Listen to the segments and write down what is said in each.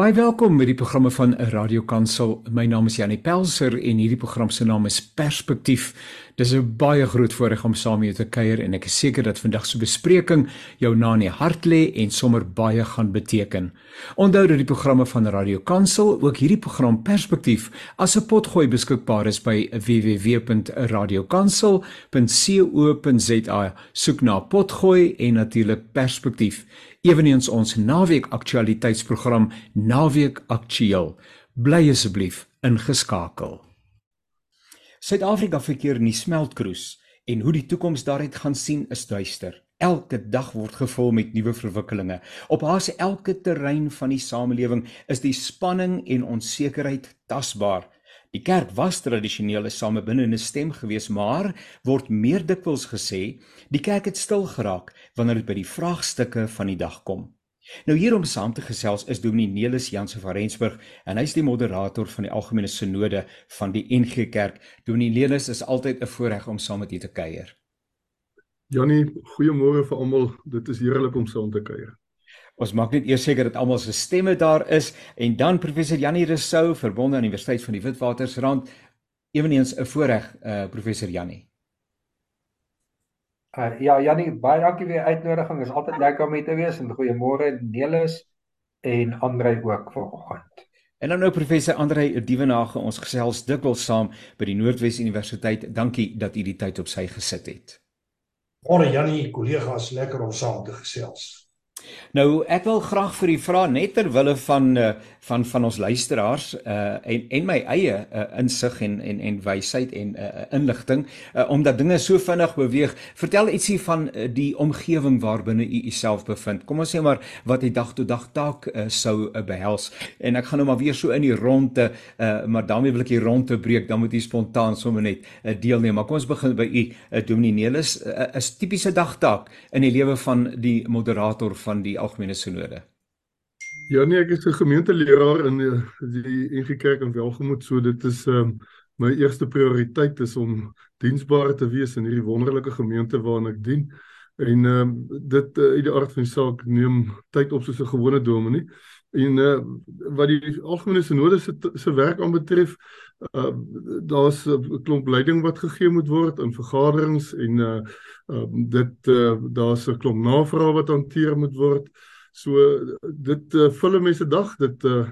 Baie welkom by die programme van Radio Kansel. My naam is Janie Pelser en hierdie program se naam is Perspektief. Dis 'n baie groot voorreg om saam met jou te kuier en ek is seker dat vandag se bespreking jou na in die hart lê en sommer baie gaan beteken. Onthou dat die programme van Radio Kansel, ook hierdie program Perspektief, as 'n potgooi beskikbaar is by www.radiokansel.co.za. Soek na potgooi en natuurlik Perspektief eweneens ons naweek aktualiteitsprogram Naweek Aktueel. Bly asseblief ingeskakel. Suid-Afrika verkeer in die smeltkroes en hoe die toekoms daaruit gaan sien is duister. Elke dag word gevul met nuwe verwikkelinge. Op haas elke terrein van die samelewing is die spanning en onsekerheid tasbaar. Die kerk was tradisioneel 'n samebindende stem gewees, maar word meer dikwels gesê, die kerk het stil geraak wanneer dit by die vraagstukke van die dag kom. Nou hier om saam te gesels is Dominee Nelis Jansen van Rensburg en hy's die moderator van die algemene sinode van die NG Kerk. Dominee Nelis is altyd 'n voorreg om saam met u te kuier. Janie, goeiemôre vir almal. Dit is heerlik om saam te kuier. Ons maak net eers seker dat almal se stemme daar is en dan professor Janie Rousseau verbonde aan die Universiteit van die Witwatersrand. Eweneens 'n voorreg uh professor Janie. Uh, ja Janie, baie dankie vir die uitnodiging. Dit is altyd lekker om hier te wees en goeiemôre Nelis en Andre ook vanoggend. En dan nou professor Andre Dievenage, ons gesels dikwels saam by die Noordwes Universiteit. Dankie dat u die tyd op sy gesit het. Môre Janie, kollegas, lekker om saam te gesels. Nou ek wil graag vir u vra net ter wille van uh, van van ons luisteraars uh, en en my eie uh, insig en en en wysheid en uh, inligting uh, omdat dinge so vinnig beweeg. Vertel ietsie van uh, die omgewing waarbinne u uself bevind. Kom ons sê maar wat die dag tot dag taak uh, sou uh, behels. En ek gaan nou maar weer so in die ronde uh, maar daarmee wil ek die ronde breek. Dan moet u spontaan sommer net uh, deelneem. Maar kom ons begin by u uh, Dominee Nelis. uh, tipiese dagtaak in die lewe van die moderator van die algemene sinode. Ja nee, ek is 'n gemeenteleraar in die, die NG Kerk in Welgemoot, so dit is um, my eerste prioriteit is om diensbaar te wees in hierdie wonderlike gemeente waarin ek dien. En ehm um, dit uh, uit die aard van die saak neem tyd op soos 'n gewone dominee. En uh, wat die algemene sinode se se werk aanbetref, uh, daar's 'n klomp leiding wat gegee moet word in vergaderings en uh, uh dit uh, daar's 'n klomp navrae wat hanteer moet word. So dit uh, vul mense dag dit uh,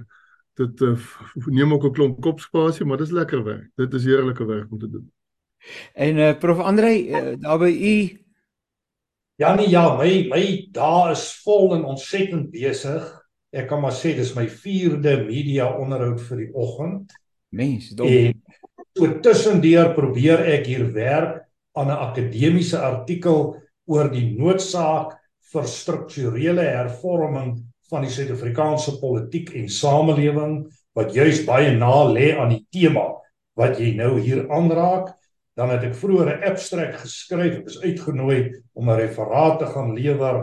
dit uh, neem ook 'n klomp kopspasie, maar dis lekker werk. Dit is heerlike werk om te doen. En uh, prof Andre, uh, daar by u Ja nee ja, my my daar is vol en ontsettend besig. Ek kan maar sê dis my 4de media onderhoud vir die oggend. Mens, dom. En so tussendeur probeer ek hier werk aan 'n akademiese artikel oor die noodsaak vir strukturele hervorming van die Suid-Afrikaanse politiek en samelewing wat juis baie na lê aan die tema wat jy nou hier aanraak dan het ek vroeër 'n abstract geskryf ek is uitgenooi om 'n referaat te gaan lewer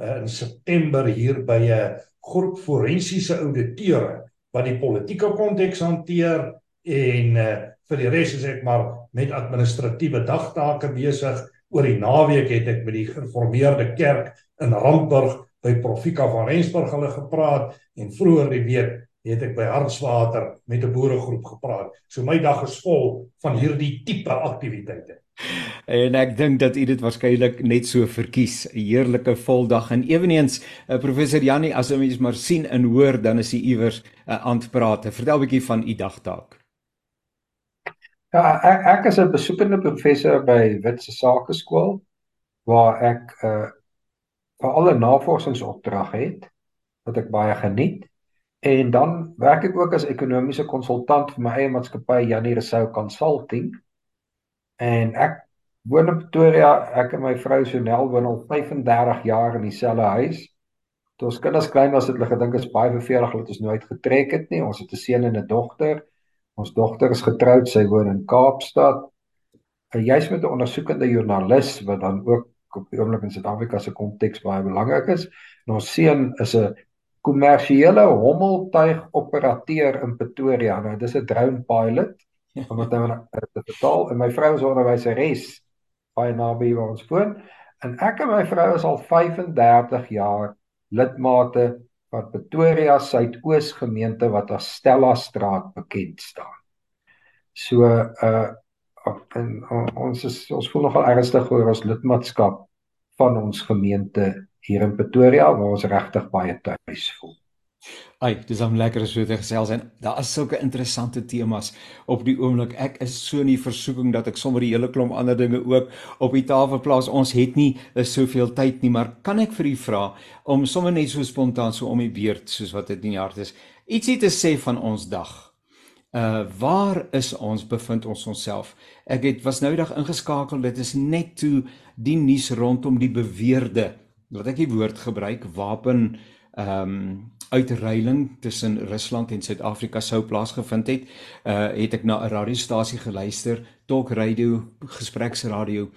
uh, in September hier by 'n groep forensiese ouditeure wat die politieke konteks hanteer en uh, vir die res is ek maar met administratiewe dagtake besig oor die naweek het ek met die gereformeerde kerk in Randburg by Profika van Rensburg hulle gepraat en vroeër die week het ek by Hartswater met 'n boeregroep gepraat. So my dag is vol van hierdie tipe aktiwiteite. En ek dink dat u dit waarskynlik net so verkies, 'n heerlike voldag en eweneens uh, professor Jannie as ons maar sien en hoor dan is u iewers uh, aan te praat. Vertel 'n bietjie van u dagtaak. Ja, ek, ek is 'n besoekende professor by Witse Sake Skool waar ek 'n uh, veral 'n navorsingsopdrag het wat ek baie geniet. En dan werk ek ook as ekonomiese konsultant vir my eie maatskappy Janie Resou Consulting. En ek woon in Pretoria, ek en my vrou Sonel woon al 35 jaar in dieselfde huis. Toe ons kinders klein was het hulle gedink is baie vervelig dat ons nooit getrek het nie. Ons het 'n seun en 'n dogter. Ons dogter is getroud, sy woon in Kaapstad. En jy's met 'n ondersoekende joernalis wat dan ook op die oomblik in Suid-Afrika se konteks baie belangrik is. En ons seun is 'n kommersiële hommeltuig operateur in Pretoria. Nou dis 'n drone pilot om wat nou te vertaal en my vrou is onderwyseres baie naby waar ons woon. En ek en my vrou is al 35 jaar lidmate van Pretoria Suidoos gemeente wat as Stella Straat bekend staan. So uh en, ons is ons voel nogal ernstig oor ons lidmaatskap van ons gemeente hier in Pretoria waar ons regtig baie tuis voel. Ai, dis om lekker so te gesels en daar is sulke interessante temas op die oomblik. Ek is so in die versoeking dat ek sommer die hele klomp ander dinge ook op die tafel plaas. Ons het nie eh, soveel tyd nie, maar kan ek vir u vra om sommer net so spontaan so om die beurt soos wat dit in die hart is, ietsie te sê van ons dag? Uh waar is ons bevind ons onsself? Ek het was nou die dag ingeskakel. Dit is net toe die nuus rondom die beweerde wat ek die woord gebruik wapen ehm um, uitreiling tussen Rusland en Suid-Afrika sou plaasgevind het, uh het ek na 'n radiostasie geluister, Talk Radio, gespreksradio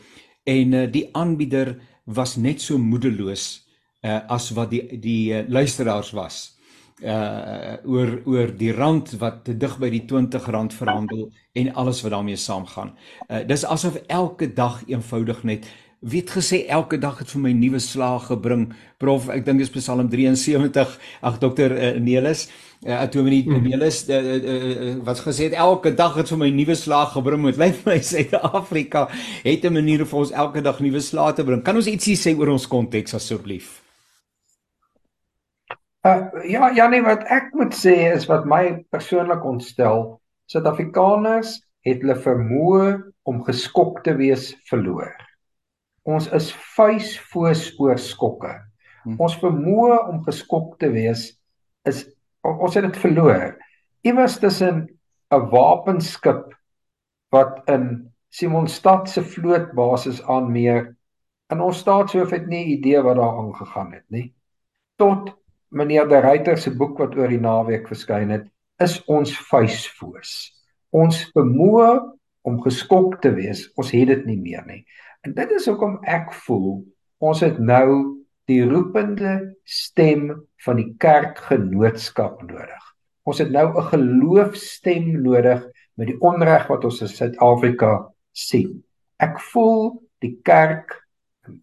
en uh, die aanbieder was net so moedeloos uh as wat die die uh, luisteraars was uh oor oor die rand wat te dig by die R20 verhandel en alles wat daarmee saamgaan. Uh dis asof elke dag eenvoudig net Wie het gesê elke dag het vir my nuwe slaag gebring? Prof, ek dink dis Psalm 73. Ag dokter uh, Nelis, uh, Atominie mm. Nelis uh, uh, uh, wat gesê het elke dag het vir my nuwe slaag gebring. Moet lyk my Suid-Afrika het 'n manier vir ons elke dag nuwe slaag te bring. Kan ons ietsie sê oor ons konteks asseblief? Uh, ja, ja nee, wat ek moet sê is wat my persoonlik ontstel, Suid-Afrikaners het hulle vermoë om geskok te wees verloor. Ons is vuisfoos oor skokke. Hmm. Ons vermoë om geskok te wees is ons het dit verloor. Iewers tussen 'n wapenskip wat in Simonstad se vlootbasis aanmeer en ons staatshoof het nie idee wat daar aangegaan het nie. Tot meneer De Ruyter se boek wat oor die naweek verskyn het, is ons vuisfoos. Ons vermoë om geskok te wees, ons het dit nie meer nie. En dit is hoekom ek voel ons het nou die roepende stem van die kerkgenootskap nodig. Ons het nou 'n geloofstem nodig met die onreg wat ons in Suid-Afrika sien. Ek voel die kerk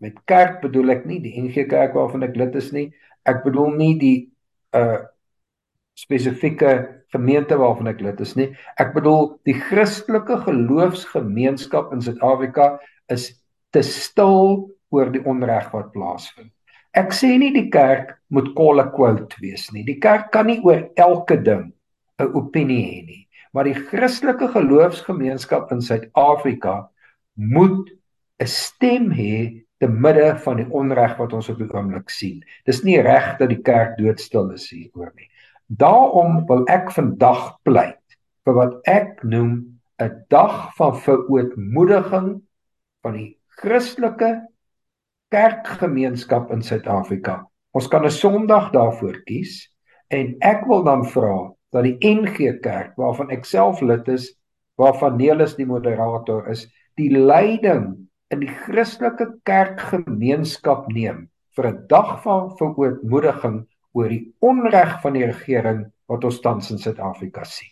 met kerk bedoel ek nie die NG Kerk waarvan ek lid is nie. Ek bedoel nie die uh spesifieke gemeente waarvan ek lid is nie. Ek bedoel die Christelike geloofsgemeenskap in Suid-Afrika is te stil oor die onreg wat plaasvind. Ek sê nie die kerk moet kolle quote wees nie. Die kerk kan nie oor elke ding 'n opinie hê nie, maar die Christelike geloofsgemeenskap in Suid-Afrika moet 'n stem hê te midde van die onreg wat ons op die oomblik sien. Dis nie reg dat die kerk doodstil is hieroor nie. Daarom wil ek vandag pleit vir wat ek noem 'n dag van verootmoediging van die Christelike kerkgemeenskap in Suid-Afrika. Ons kan 'n Sondag daarvoor kies en ek wil dan vra dat die NG Kerk waarvan ek self lid is, waarvan Nelis die moderator is, die leiding in die Christelike kerkgemeenskap neem vir 'n dag van verootmoediging oor die onreg van die regering wat ons tans in Suid-Afrika sien.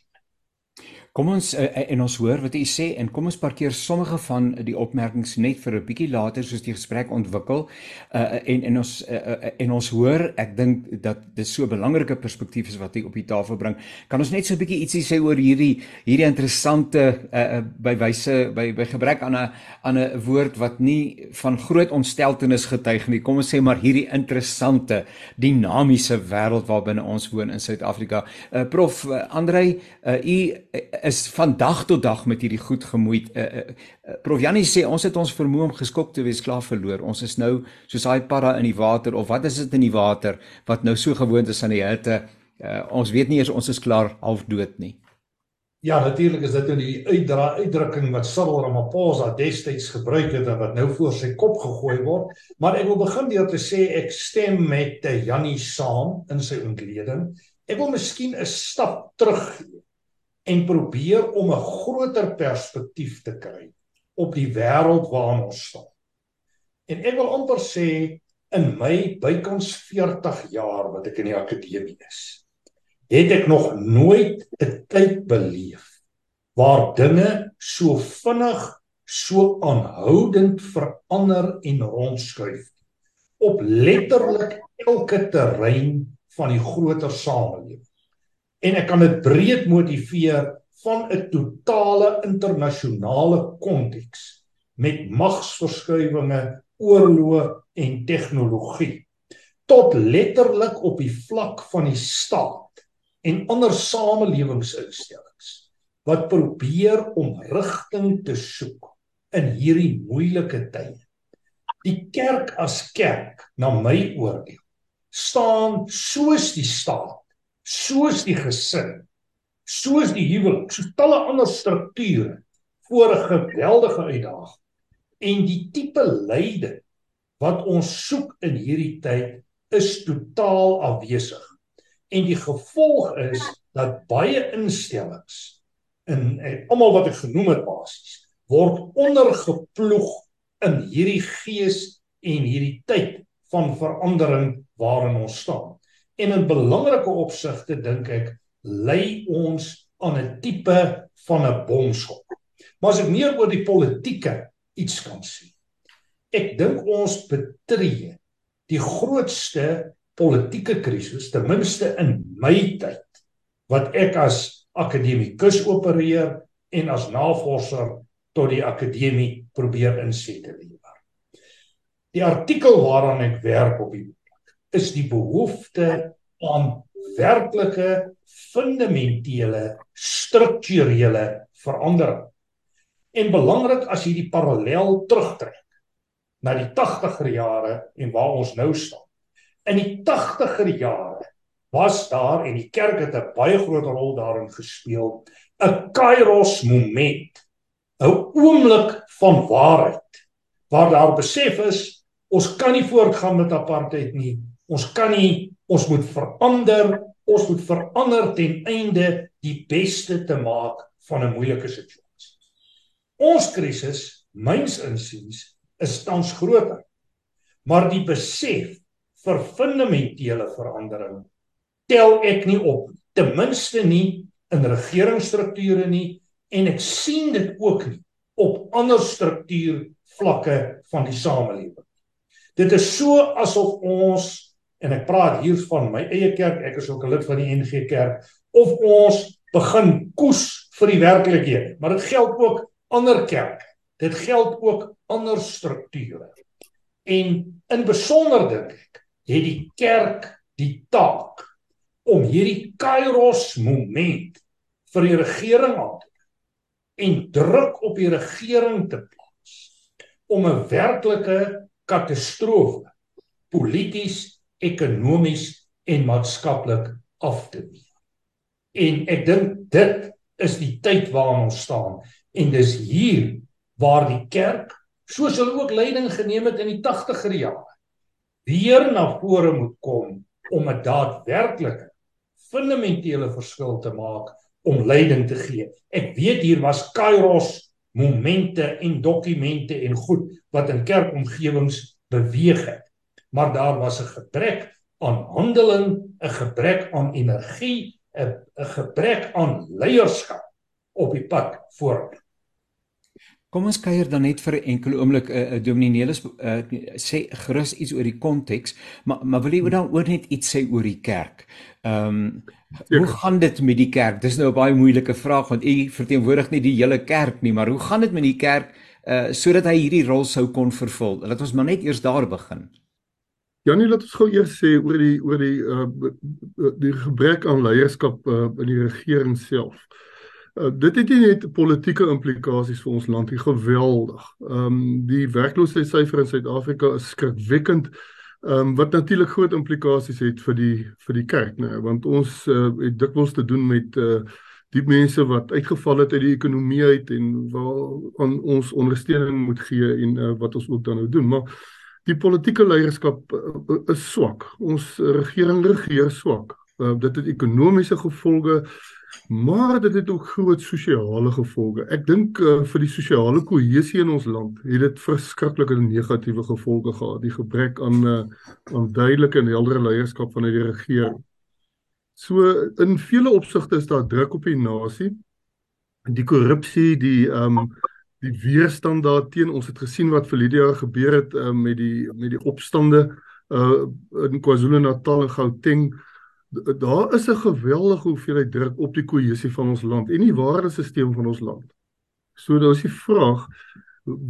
Kom ons uh, en ons hoor wat u sê en kom ons parkeer sommige van die opmerkings net vir 'n bietjie later soos die gesprek ontwikkel. Uh en en ons uh, en ons hoor, ek dink dat dit so 'n belangrike perspektief is wat u op die tafel bring. Kan ons net so 'n bietjie ietsie sê oor hierdie hierdie interessante uh by wyse by by gebrek aan 'n aan 'n woord wat nie van groot ontsteltenis getuig nie. Kom ons sê maar hierdie interessante dinamiese wêreld waarbinne ons woon in Suid-Afrika. Uh prof uh, Andrei, uh, u is van dag tot dag met hierdie goed gemoeid. Uh, uh, Prof Janie sê ons het ons vermoë om geskok te wees klaar verloor. Ons is nou soos daai para in die water of wat is dit in die water wat nou so gewoond is aan die hitte. Uh, ons weet nie eers ons is klaar half dood nie. Ja, natuurlik is dit nou die uitdra uitdrukking wat Cyril Ramaphosa destyds gebruik het en wat nou voor sy kop gegooi word. Maar ek wil begin deur te sê ek stem met Janie saam in sy ontleding. Ek wil miskien 'n stap terug en probeer om 'n groter perspektief te kry op die wêreld waarin ons staan. En ek wil amper sê in my bykans 40 jaar wat ek in die akademie is, het ek nog nooit 'n tyd beleef waar dinge so vinnig so aanhoudend verander en rondskuif op letterlik elke terrein van die groter samelewing. En ek kan dit breed motiveer van 'n totale internasionale konteks met magsverskuiwinge, oorloë en tegnologie tot letterlik op die vlak van die staat en ander samelewingsinstellings wat probeer om rigting te soek in hierdie moeilike tye. Die kerk as kerk, na my oordeel, staan soos die staat, soos die gesin, soos die huwelik, soos talle ander strukture voor 'n geweldige uitdaging. En die tipe leiding wat ons soek in hierdie tyd is totaal afwesig. En die gevolg is dat baie instellings in almal wat ek genoem het basies word ondergeploeg in hierdie gees en hierdie tyd van verandering waarin ons staan. En in belangrike opsigte dink ek lei ons aan 'n tipe van 'n bomskop. Maar as ek meer oor die politieke iets kan sê. Ek dink ons betree die grootste politieke krisis ten minste in my tyd wat ek as akademikus opereer en as navorser tot die akademie probeer inset te lewer. Die artikel waaraan ek werk op die is die behoefte aan werklike fundamentele strukturele verandering. En belangrik as jy die parallel terugtrek na die 80er jare en waar ons nou staan. In die 80er jare was daar en die kerk het 'n baie groot rol daarin gespeel, 'n kairos moment, 'n oomblik van waarheid waar daar besef is ons kan nie voortgaan met apartheid nie. Ons kan nie, ons moet verander, ons moet verander ten einde die beste te maak van 'n moeilike situasie. Ons krisis, myns insiens, is tans groter. Maar die besef vir fundamentele verandering tel ek nie op, ten minste nie in regeringsstrukture nie en ek sien dit ook nie op ander struktuurvlakke van die samelewing. Dit is so asof ons en ek praat hier van my eie kerk, ek is ook 'n lid van die NG Kerk, of ons begin koes vir die werklikhede, maar dit geld ook ander kerke. Dit geld ook ander strukture. En in besonder dink ek, het die kerk die taak om hierdie kairos moment vir die regering aan te en druk op die regering te plaas om 'n werklike katastrofe polities, ekonomies en maatskaplik af te weer. En ek dink dit is die tyd waarin ons staan en dis hier waar die kerk soos hulle ook leiding geneem het in die 80er jare weer na vore moet kom om 'n daadwerklike fundamentele verskil te maak om leiding te gee. Ek weet hier was kairos momente en dokumente en goed wat in kerkomgewings beweeg het. Maar daar was 'n gebrek aan handeling, 'n gebrek aan energie, 'n 'n gebrek aan leierskap op die pad vorentoe. Kom ons kuier dan net vir 'n enkele oomblik 'n uh, uh, Dominee Nelis uh, sê gerus iets oor die konteks, maar maar wil jy dan ook net iets sê oor die kerk? Ehm um, hoe gaan dit met die kerk? Dis nou 'n baie moeilike vraag want u verteenwoordig nie die hele kerk nie, maar hoe gaan dit met die kerk uh sodat hy hierdie rol sou kon vervul? Laat ons maar net eers daar begin. Janie, laat ons gou eers sê oor die oor die uh die gebrek aan leierskap uh, in die regering self. Uh, dit het nie net politieke implikasies vir ons land nie, geweldig. Ehm um, die werkloosheidssyfer in Suid-Afrika is skrikwekkend. Ehm um, wat natuurlik groot implikasies het vir die vir die kerk, né, want ons uh, het dikwels te doen met uh die mense wat uitgeval het uit die ekonomie uit en waar aan ons ondersteuning moet gee en uh, wat ons ook dan nou doen. Maar die politieke leierskap uh, is swak. Ons regering regeer swak. Uh, dit het ekonomiese gevolge Maar dit het ook groot sosiale gevolge. Ek dink uh, vir die sosiale kohesie in ons land het dit verskriklike negatiewe gevolge gehad, die gebrek aan uh, aan duidelike en heldere leierskap vanuit die regering. So in vele opsigte is daar druk op die nasie. Die korrupsie, die ehm um, die weerstand daarteen. Ons het gesien wat vir Lydia gebeur het um, met die met die opstande uh in KwaZulu-Natal en Gauteng daar is 'n geweldige hoeveelheid druk op die kohesie van ons land en die waardesisteem van ons land. So daar is die vraag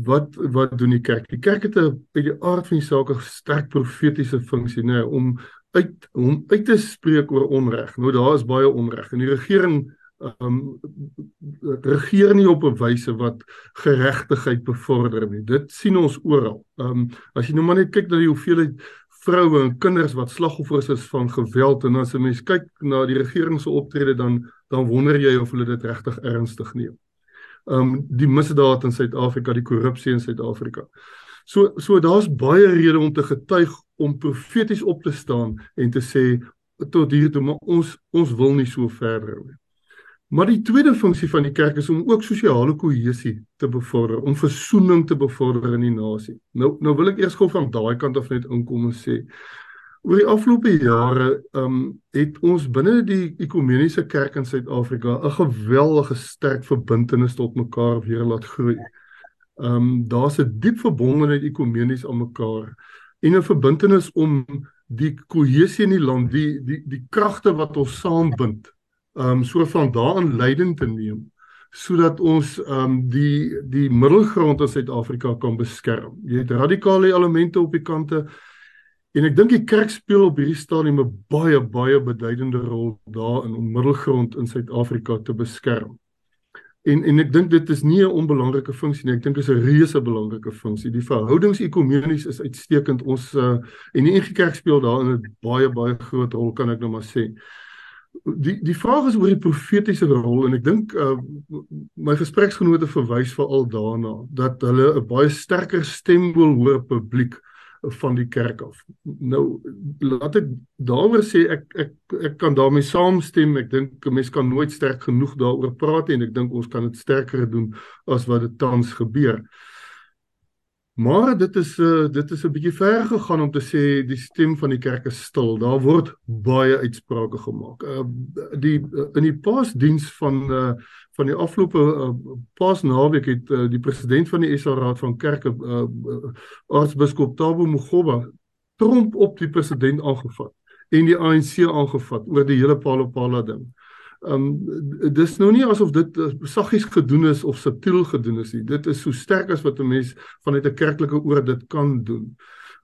wat wat doen die kerk? Die kerk het 'n uit die aard van die saak 'n sterk profetiese funksie, nê, om uit om uit te spreek oor onreg. Nou daar is baie onreg en die regering um regeer nie op 'n wyse wat geregtigheid bevorder nie. Dit sien ons oral. Um as jy nou maar net kyk na die hoeveelheid vroue en kinders wat slagoffers is van geweld en as 'n mens kyk na die regering se optrede dan dan wonder jy of hulle dit regtig ernstig neem. Um die misdaad in Suid-Afrika, die korrupsie in Suid-Afrika. So so daar's baie redes om te getuig om profeties op te staan en te sê tot hier toe maar ons ons wil nie so verder nie. Maar die tweede funksie van die kerk is om ook sosiale kohesie te bevorder, om versoening te bevorder in die nasie. Nou nou wil ek eers gou van daai kant af net inkom en sê oor die afgelope jare um het ons binne die ekumeniese kerk in Suid-Afrika 'n geweldige sterk verbintenis tot mekaar weer laat groei. Um daar's 'n diep verbondenheid ekumenies aan mekaar en 'n verbintenis om die kohesie in die land, die die die kragte wat ons saambind um so van daarin leiding te neem sodat ons um die die middelgrond in Suid-Afrika kan beskerm. Jy het radikale elemente op die kante en ek dink die kerk speel op hierdie stadium 'n baie baie beduidende rol daarin om middelgrond in Suid-Afrika te beskerm. En en ek dink dit is nie 'n onbelangrike funksie nie. Ek dink dit is 'n reuse belangrike funksie. Die verhoudings ekumenies is uitstekend. Ons uh, en die NG Kerk speel daarin 'n baie baie groot rol kan ek nou maar sê die die vraag is oor die profetiese rol en ek dink uh, my gespreksgenote verwys veral daarna dat hulle 'n baie sterker stem wil hoor publiek van die kerk af. Nou laat ek daaroor sê ek ek ek kan daarmee saamstem. Ek dink 'n mens kan nooit sterk genoeg daaroor praat en ek dink ons kan dit sterker doen as wat dit tans gebeur. Maar dit is 'n uh, dit is 'n bietjie ver gegaan om te sê die stem van die kerk is stil. Daar word baie uitsprake gemaak. Uh, die uh, in die paasdiens van uh, van die afgelope uh, paasnaweek het uh, die president van die SA Raad van Kerke uh, uh, aartsbiskop Tabo Mogoba tromp op die president aangevat en die ANC aangevat oor die hele Palopala ding. Ehm um, dis nou nie asof dit uh, saggies gedoen is of subtiel gedoen is nie. Dit is so sterk as wat 'n mens vanuit 'n kerklike oor dit kan doen.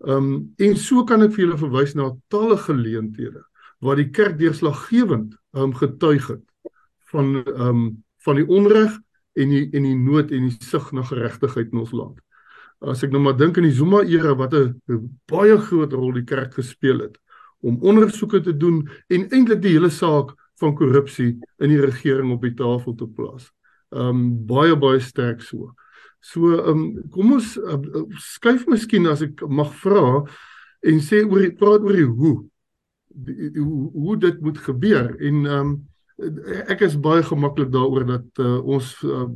Ehm um, en so kan ek vir julle verwys na talle geleenthede waar die kerk deurslaggewend ehm um, getuig het van ehm um, van die onreg en die en die nood en die sug na geregtigheid in ons land. As ek nou maar dink in die Zuma era wat 'n baie groot rol die kerk gespeel het om ondersoeke te doen en eintlik die hele saak van korrupsie in die regering op die tafel te plaas. Um baie baie sterk so. So um kom ons uh, skuif miskien as ek mag vra en sê oor die praat oor die hoe die, hoe, hoe dit moet gebeur en um ek is baie gemaklik daaroor dat uh, ons uh,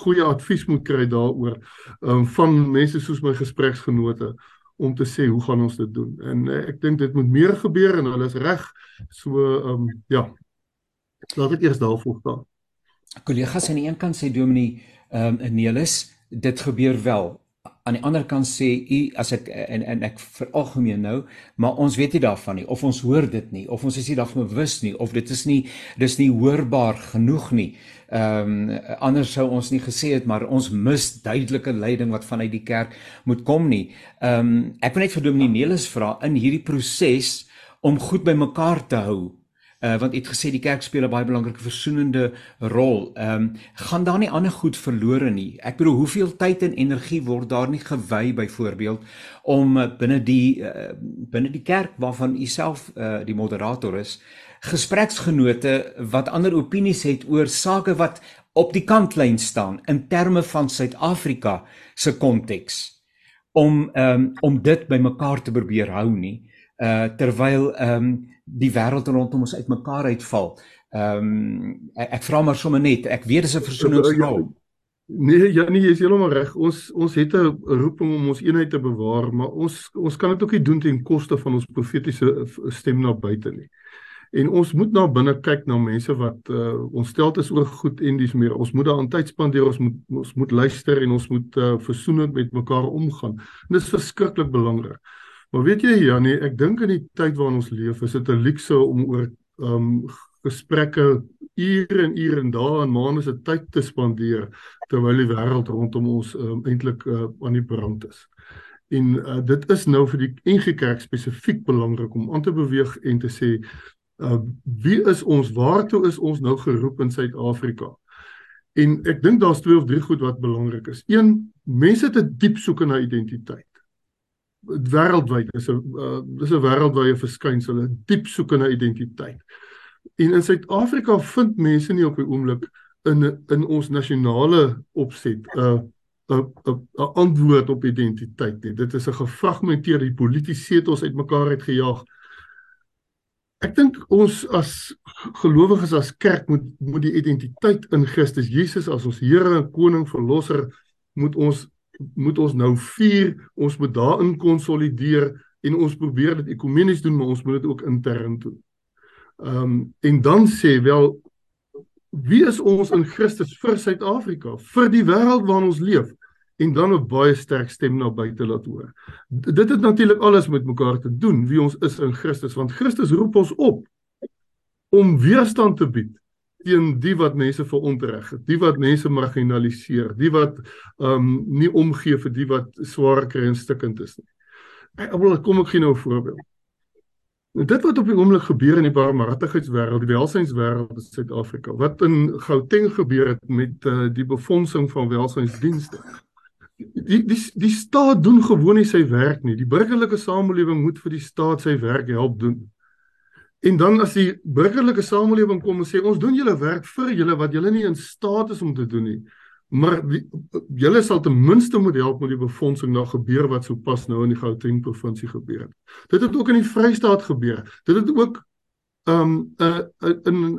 goeie advies moet kry daaroor um van mense soos my gespreksgenote om te sê hoe gaan ons dit doen en uh, ek dink dit moet meer gebeur en hulle is reg so um ja Laat ek eers daarvoor staan. Kollegas aan die een kant sê Dominee ehm um, Nelis, dit gebeur wel. Aan die ander kant sê u as ek en en ek veralgemeen nou, maar ons weet nie daarvan nie of ons hoor dit nie of ons is nie daarvan bewus nie of dit is nie dis nie hoorbaar genoeg nie. Ehm um, anders sou ons nie gesê het maar ons mis duidelike leiding wat vanuit die kerk moet kom nie. Ehm um, ek wil net vir Dominee Nelis vra in hierdie proses om goed by mekaar te hou uh, want het gesê die kerk speel 'n baie belangrike versoenende rol. Ehm um, gaan daar nie ander goed verlore nie. Ek bedoel hoeveel tyd en energie word daar nie gewy byvoorbeeld om uh, binne die uh, binne die kerk waarvan u self uh, die moderator is, gespreksgenote wat ander opinies het oor sake wat op die kantlyn staan in terme van Suid-Afrika se konteks om um, om dit bymekaar te probeer hou nie uh terwyl ehm um, die wêreld rondom ons uitmekaar uitval. Ehm um, ek, ek vra maar sommer net, ek weet dis 'n versoeningsrol. Nee, ja nee, jy is heeltemal reg. Ons ons het 'n roeping om ons eenheid te bewaar, maar ons ons kan dit ook nie doen ten koste van ons profetiese stem na buite nie. En ons moet na binne kyk na mense wat uh, ons stel dit is oor goed en dis meer. Ons moet daaraan tyd spandeer, ons moet ons moet luister en ons moet uh, versoenend met mekaar omgaan. En dit is verskriklik belangrik. Maar weet jy Janie, ek dink in die tyd waarin ons leef, is dit 'n luukse om oor um gesprekke ure en ure en dae en maande se tyd te spandeer terwyl die wêreld rondom ons um, eintlik uh, aan die brand is. En uh, dit is nou vir die NG Kerk spesifiek belangrik om aan te beweeg en te sê uh, wie is ons waartoe is ons nou geroep in Suid-Afrika? En ek dink daar's twee of drie goed wat belangrik is. Een, mense het 'n diep soeke na identiteit. Wêreldwyd is 'n uh, dis 'n wêreldwye verskynsel, 'n diep soeke na identiteit. En in Suid-Afrika vind mense nie op die oomblik in in ons nasionale opset 'n uh, 'n 'n antwoord op identiteit nie. Dit is 'n gefragmenteerde politieke setels uitmekaar uitgejaag. Ek dink ons as gelowiges as kerk moet moet die identiteit in Christus Jesus as ons Here en koning verlosser moet ons moet ons nou vier, ons moet daarin konsolideer en ons probeer dit ekumenies doen, maar ons moet dit ook intern doen. Ehm um, en dan sê wel wie is ons in Christus vir Suid-Afrika, vir die wêreld waarin ons leef en dan 'n baie sterk stem na buite laat hoor. D dit het natuurlik alles met mekaar te doen wie ons is in Christus want Christus roep ons op om weerstand te bied teen die wat mense verontreg, die wat mense marginaliseer, die wat ehm um, nie omgee vir die wat swaar kry en stikkend is nie. Ek wil kom ek gee nou 'n voorbeeld. En dit wat op die oomblik gebeur in die barmhartigheidswêreld, die welsynswêreld in Suid-Afrika, wat in Gauteng gebeur het met uh, die befondsing van welsynsdienste. Die die die staat doen gewoon nie sy werk nie. Die burgerlike samelewing moet vir die staat sy werk help doen. En dan as die burgerlike samelewing kom en sê ons doen julle werk vir julle wat julle nie in staat is om te doen nie, Maar julle sal ten minste moet help met die befondsing na gebeur wat sopas nou in die Gauteng provinsie gebeur het. Dit het ook in die Vrystaat gebeur. Dit het ook um uh, in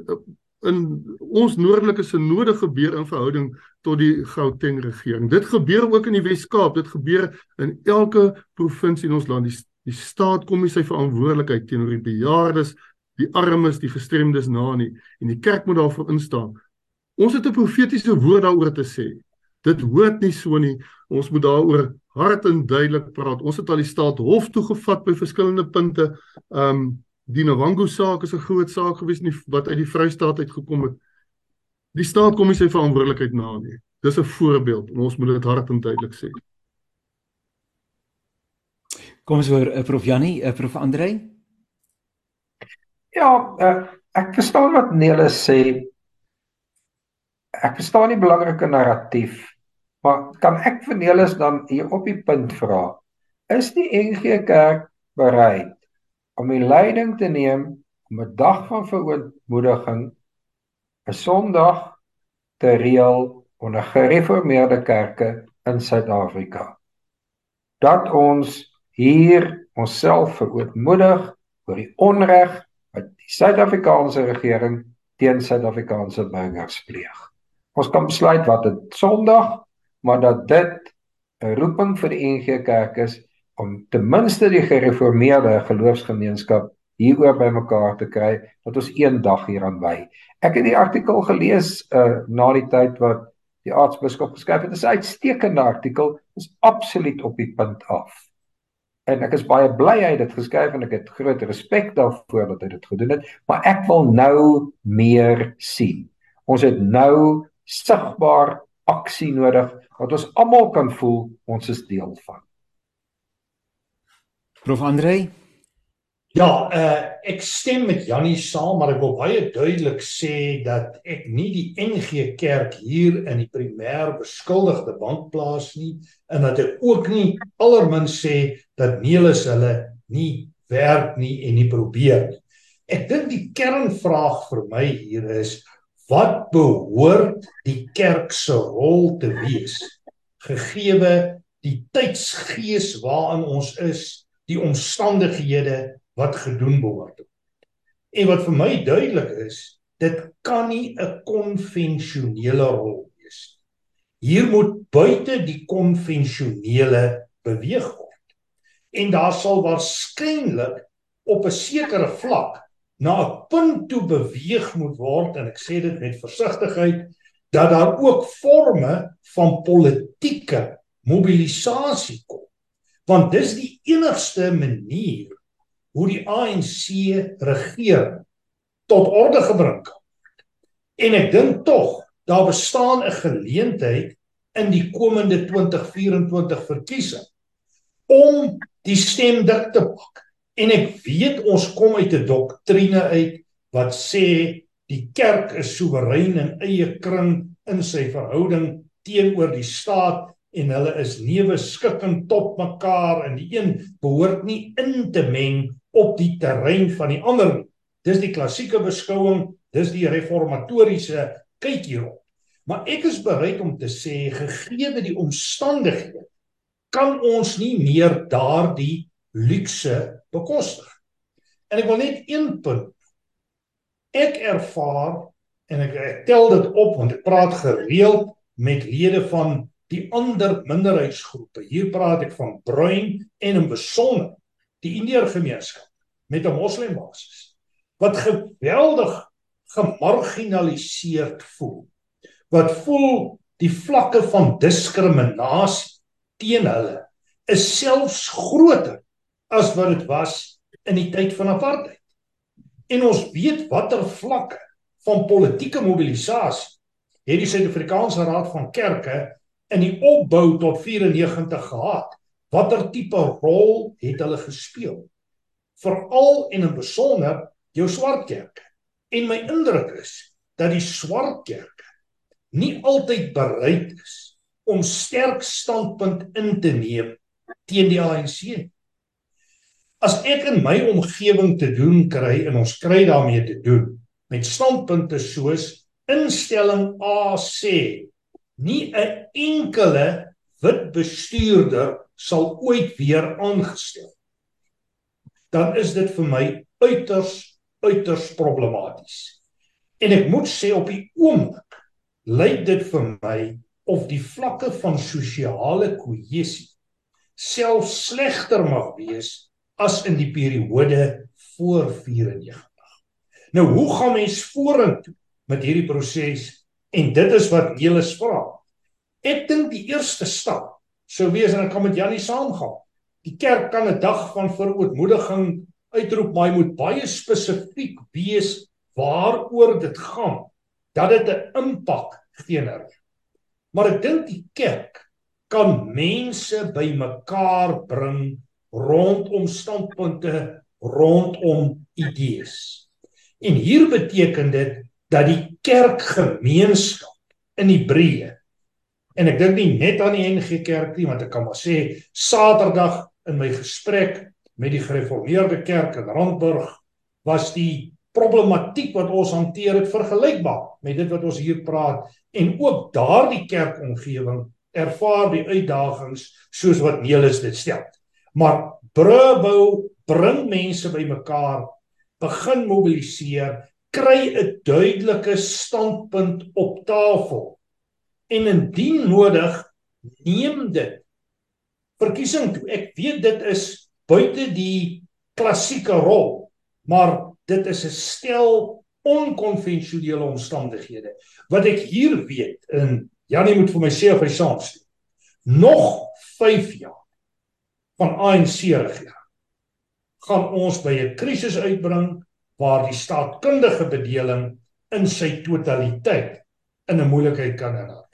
in ons noordelike sinode gebeur in verhouding tot die Gauteng regering. Dit gebeur ook in die Wes-Kaap. Dit gebeur in elke provinsie in ons land. Die, die staat kom nie sy verantwoordelikheid teenoor die bejaardes, die armes, die gestremdes na nie en die kerk moet daarvoor instaan. Ons het 'n profetiese woord daaroor te sê. Dit hoort nie so nie. Ons moet daaroor hard en duidelik praat. Ons het al die staat hof toe gevat by verskillende punte. Um die Nwangu saak is 'n groot saak gewees nie wat uit die Vrystaat uitgekom het. Die staat kom nie sy verantwoordelikheid na nie. Dis 'n voorbeeld en ons moet dit hard en duidelik sê. Kom ons hoor uh, Prof Jannie, uh, Prof Andrei. Ja, uh, ek verstaan wat Nele sê ek verstaan die belangrike narratief, maar kan ek vir Nelis dan hier op die punt vra? Is die NG Kerk bereid om die leiding te neem om 'n dag van verootmoediging 'n Sondag te reël onder gereformeerde kerke in Suid-Afrika? Dat ons hier onsself verootmoedig oor die onreg wat die Suid-Afrikaanse regering teen Suid-Afrikaanse burgers pleeg. Ons kan besluit wat dit Sondag, maar dat dit 'n roeping vir die NG Kerk is om ten minste die gereformeerde geloofsgemeenskap hieroor bymekaar te kry dat ons een dag hieraan wy. Ek het die artikel gelees uh na die tyd wat die aartsbiskop geskryf het. Dit is 'n uitstekende artikel, is absoluut op die punt af. En ek is baie bly hy het dit geskryf en ek het groot respek daarvoor dat hy dit gedoen het, maar ek wil nou meer sien. Ons het nou sigbaar aksie nodig wat ons almal kan voel ons is deel van. Prof Andrei Ja, uh, ek stem met Jannie saam, maar ek wil baie duidelik sê dat ek nie die NG Kerk hier in die primêr beskuldigde bank plaas nie en dat ek ook nie allermins sê dat Nelis hulle nie werk nie en nie probeer nie. Ek dink die kernvraag vir my hier is wat behoort die kerk se rol te wees gegeewe die tydsgees waarin ons is die omstandighede wat gedoen behoort en wat vir my duidelik is dit kan nie 'n konvensionele rol wees hier moet buite die konvensionele beweeg word. En daar sal waarskynlik op 'n sekere vlak na 'n punt toe beweeg moet word en ek sê dit met versigtigheid dat daar ook forme van politieke mobilisasie kom. Want dis die enigste manier hoe die ANC regering tot orde gebring kan word. En ek dink tog daar bestaan 'n geleentheid in die komende 2024 verkiesing om die stem dik te maak. En ek weet ons kom uit 'n doktrine uit wat sê die kerk is soewerein in eie kring in sy verhouding teenoor die staat en hulle is neuwe skikkend tot mekaar en die een behoort nie in te meng op die terrein van die ander nie. Dis die klassieke beskouing, dis die reformatoriese kyk hierop. Maar ek is bereid om te sê gegee die omstandighede kan ons nie meer daardie luukse bekostig. En ek wil net een punt. Ek ervaar en ek, ek tel dit op want ek praat gereeld met lede van die ander minderheidsgroepe. Hier praat ek van bruin en in besonder die Indiër gemeenskap met 'n moslimbasis wat geweldig gemarginaliseerd voel. Wat voel die vlakke van diskriminasie teen hulle is selfs groter as wat dit was in die tyd van apartheid. En ons weet watter vlakke van politieke mobilisasie het die Suid-Afrikaanse Raad van Kerke in die opbou tot 94 gehad. Watter tipe rol het hulle gespeel? Veral en in besonder jou swart kerke. En my indruk is dat die swart kerke nie altyd bereid is om sterk standpunt in te neem teen die ANC. As ek in my omgewing te doen kry en ons kry daarmee te doen met standpunte soos instelling A sê nie 'n enkele wit bestuurder sal ooit weer aangestel. Dan is dit vir my uiters uiters problematies. En ek moet sê op die oomblik lyk dit vir my of die vlakke van sosiale kohesie self slegter mag wees as in die periode voor 94 nou hoe gaan mens vorentoe met hierdie proses? En dit is wat julle vra. Ek dink die eerste stap sou wees en ek kan met Jannie saamgaan. Die kerk kan 'n dag van verootmoediging uitroep, maar hy moet baie spesifiek wees waaroor dit gaan dat dit 'n impak geener. Maar ek dink die kerk kan mense bymekaar bring rondom standpunte, rondom idees. En hier beteken dit dat die kerkgemeenskap in Hebreë en ek dink nie net aan die NG Kerk nie want ek kan maar sê Saterdag in my gesprek met die gereformeerde kerk in Randburg was die problematiek wat ons hanteer het vergelykbaar met dit wat ons hier praat en ook daardie kerkomgewing ervaar die uitdagings soos wat Nelis dit stel. Maar brubou bring mense bymekaar, begin mobiliseer kry 'n duidelike standpunt op tafel en indien nodig neem dit verkiesing toe. Ek weet dit is buite die klassieke rol, maar dit is 'n stel onkonvensionele omstandighede. Wat ek hier weet in Janie moet vir my sê of hy saamstem. Nog 5 jaar van ANC regering gaan ons by 'n krisis uitbring waar die staatkundige bedeling in sy totaliteit in 'n moeilikheid kan raak.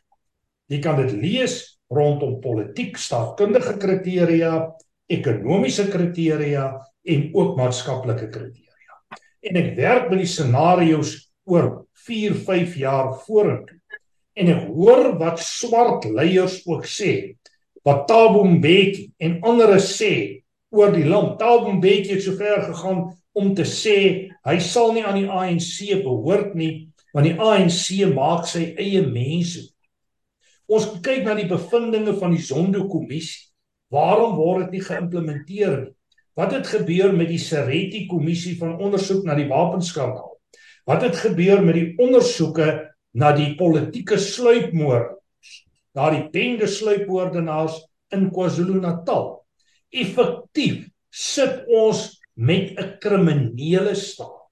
Jy kan dit lees rondom politiek staatkundige kriteria, ekonomiese kriteria en ook maatskaplike kriteria. En ek werk met die scenario's oor 4, 5 jaar vorentoe. En ek hoor wat swart leiers ook sê, wat Thabo Mbeki en ander sê oor die land. Thabo Mbeki het sover gegaan om te sê hy sal nie aan die ANC behoort nie want die ANC maak sy eie mense. Ons kyk na die bevindinge van die Zondo-kommissie. Waarom word dit nie geïmplementeer nie? Wat het gebeur met die Sereti kommissie van ondersoek na die wapenskandaal? Wat het gebeur met die ondersoeke na die politieke sluipmoord? Daardie bende sluipmoordenaars in KwaZulu-Natal. Effektief sit ons met 'n kriminele staat.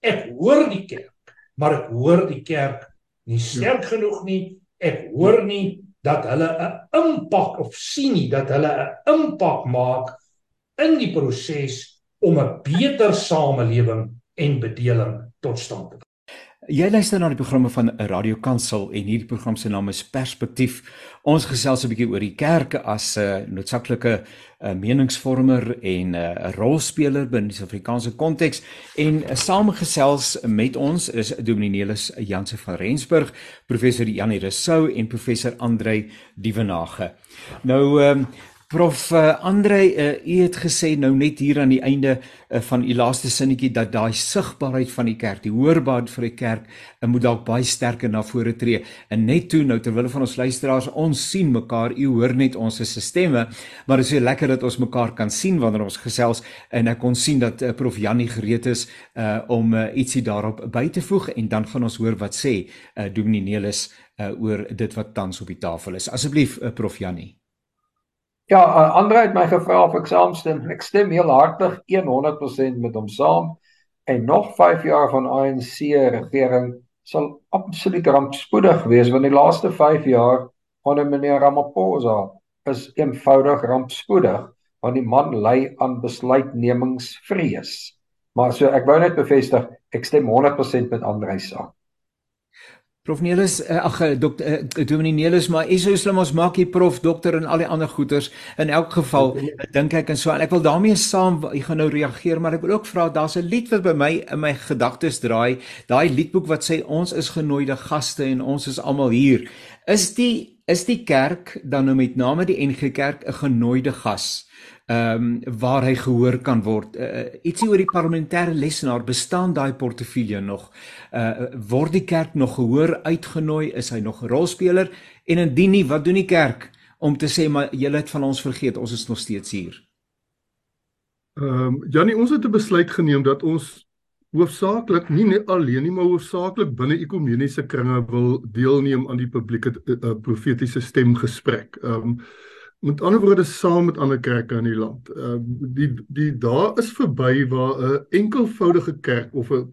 Ek hoor die kerk, maar ek hoor die kerk nie sterk genoeg nie. Ek hoor nie dat hulle 'n impak of sien nie dat hulle 'n impak maak in die proses om 'n beter samelewing en bedeling tot stand te kom. Jy luister na die programme van Radio Kansel en hierdie program se naam is Perspektief. Ons gesels 'n bietjie oor die kerke as 'n uh, noodsaaklike uh, meningsvormer en 'n uh, rolspeler binne die Suid-Afrikaanse konteks en uh, saamgesels met ons is Dominee Nelis Janse van Rensburg, professor Janie Rousseau en professor Andrei Dievenage. Nou um, Prof uh, Andre, uh, u het gesê nou net hier aan die einde uh, van u laaste sinnetjie dat daai sigbaarheid van die kerk, die hoorbaarheid vir die kerk, uh, moet dalk baie sterker na vore tree. En net toe nou terwyl van ons luisteraars ons sien mekaar, u hoor net ons se stemme, maar dit is so lekker dat ons mekaar kan sien wanneer ons gesels en ek kon sien dat uh, Prof Jannie gereed is uh, om uh, ietsie daarop by te voeg en dan gaan ons hoor wat sê uh, Dominee Nelis uh, oor dit wat tans op die tafel is. Asseblief uh, Prof Jannie. Ja, uh, Andre het my gevra of ek saamstem. Ek stem heel hartig 100% met hom saam. En nog 5 jaar van ANC regering sal absoluut rampspoedig wees want die laaste 5 jaar onder meneer Ramaphosa is eenvoudig rampspoedig want die man ly aan besluitnemingsvrees. Maar so ek wou net bevestig, ek stem 100% met Andre saam. Prof Nelis, uh, ag eh, dokter uh, Dominee Nelis, maar is so slim ons maak hier prof, dokter en al die ander goeters. In elk geval dink ek en so en ek wil daarmee saam ek gaan nou reageer, maar ek wil ook vra daar's 'n lied wat by my in my gedagtes draai. Daai liedboek wat sê ons is genooide gaste en ons is almal hier. Is die is die kerk dan nou met name die NG Kerk 'n genooide gas? Ehm um, waar hy gehoor kan word. Uh, ietsie oor die parlementêre lesenaar, bestaan daai portefeulje nog? Uh word die kerk nog gehoor uitgenooi? Is hy nog 'n rolspeler? En indien nie, wat doen die kerk om te sê maar julle het van ons vergeet, ons is nog steeds hier? Ehm um, Janie, ons het 'n besluit geneem dat ons hoofsaaklik nie net alleen nie, maar hoofsaaklik binne ekumeniese kringe wil deelneem aan die publieke uh, profetiese stemgesprek. Ehm um, met ander woorde saam met ander kerke in die land. Uh die die daar is verby waar 'n enkelvoudige kerk of 'n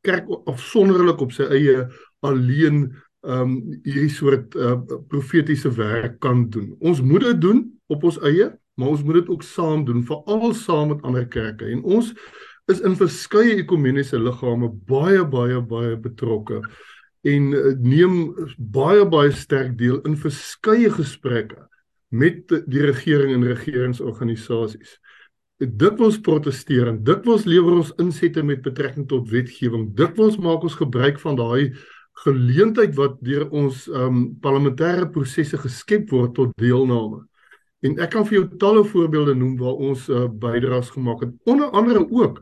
kerk afsonderlik op sy eie alleen um hierdie soort uh profetiese werk kan doen. Ons moet dit doen op ons eie, maar ons moet dit ook saam doen, veral saam met ander kerke. En ons is in verskeie ekumeniese liggame baie baie baie betrokke en uh, neem baie baie sterk deel in verskeie gesprekke met die regering en regeringsorganisasies. Dikwels protesteer en dikwels lewer ons insette met betrekking tot wetgewing. Dikwels maak ons gebruik van daai geleentheid wat deur ons um parlementêre prosesse geskep word tot deelname. En ek kan vir jou talle voorbeelde noem waar ons uh, bydraes gemaak het, onder andere ook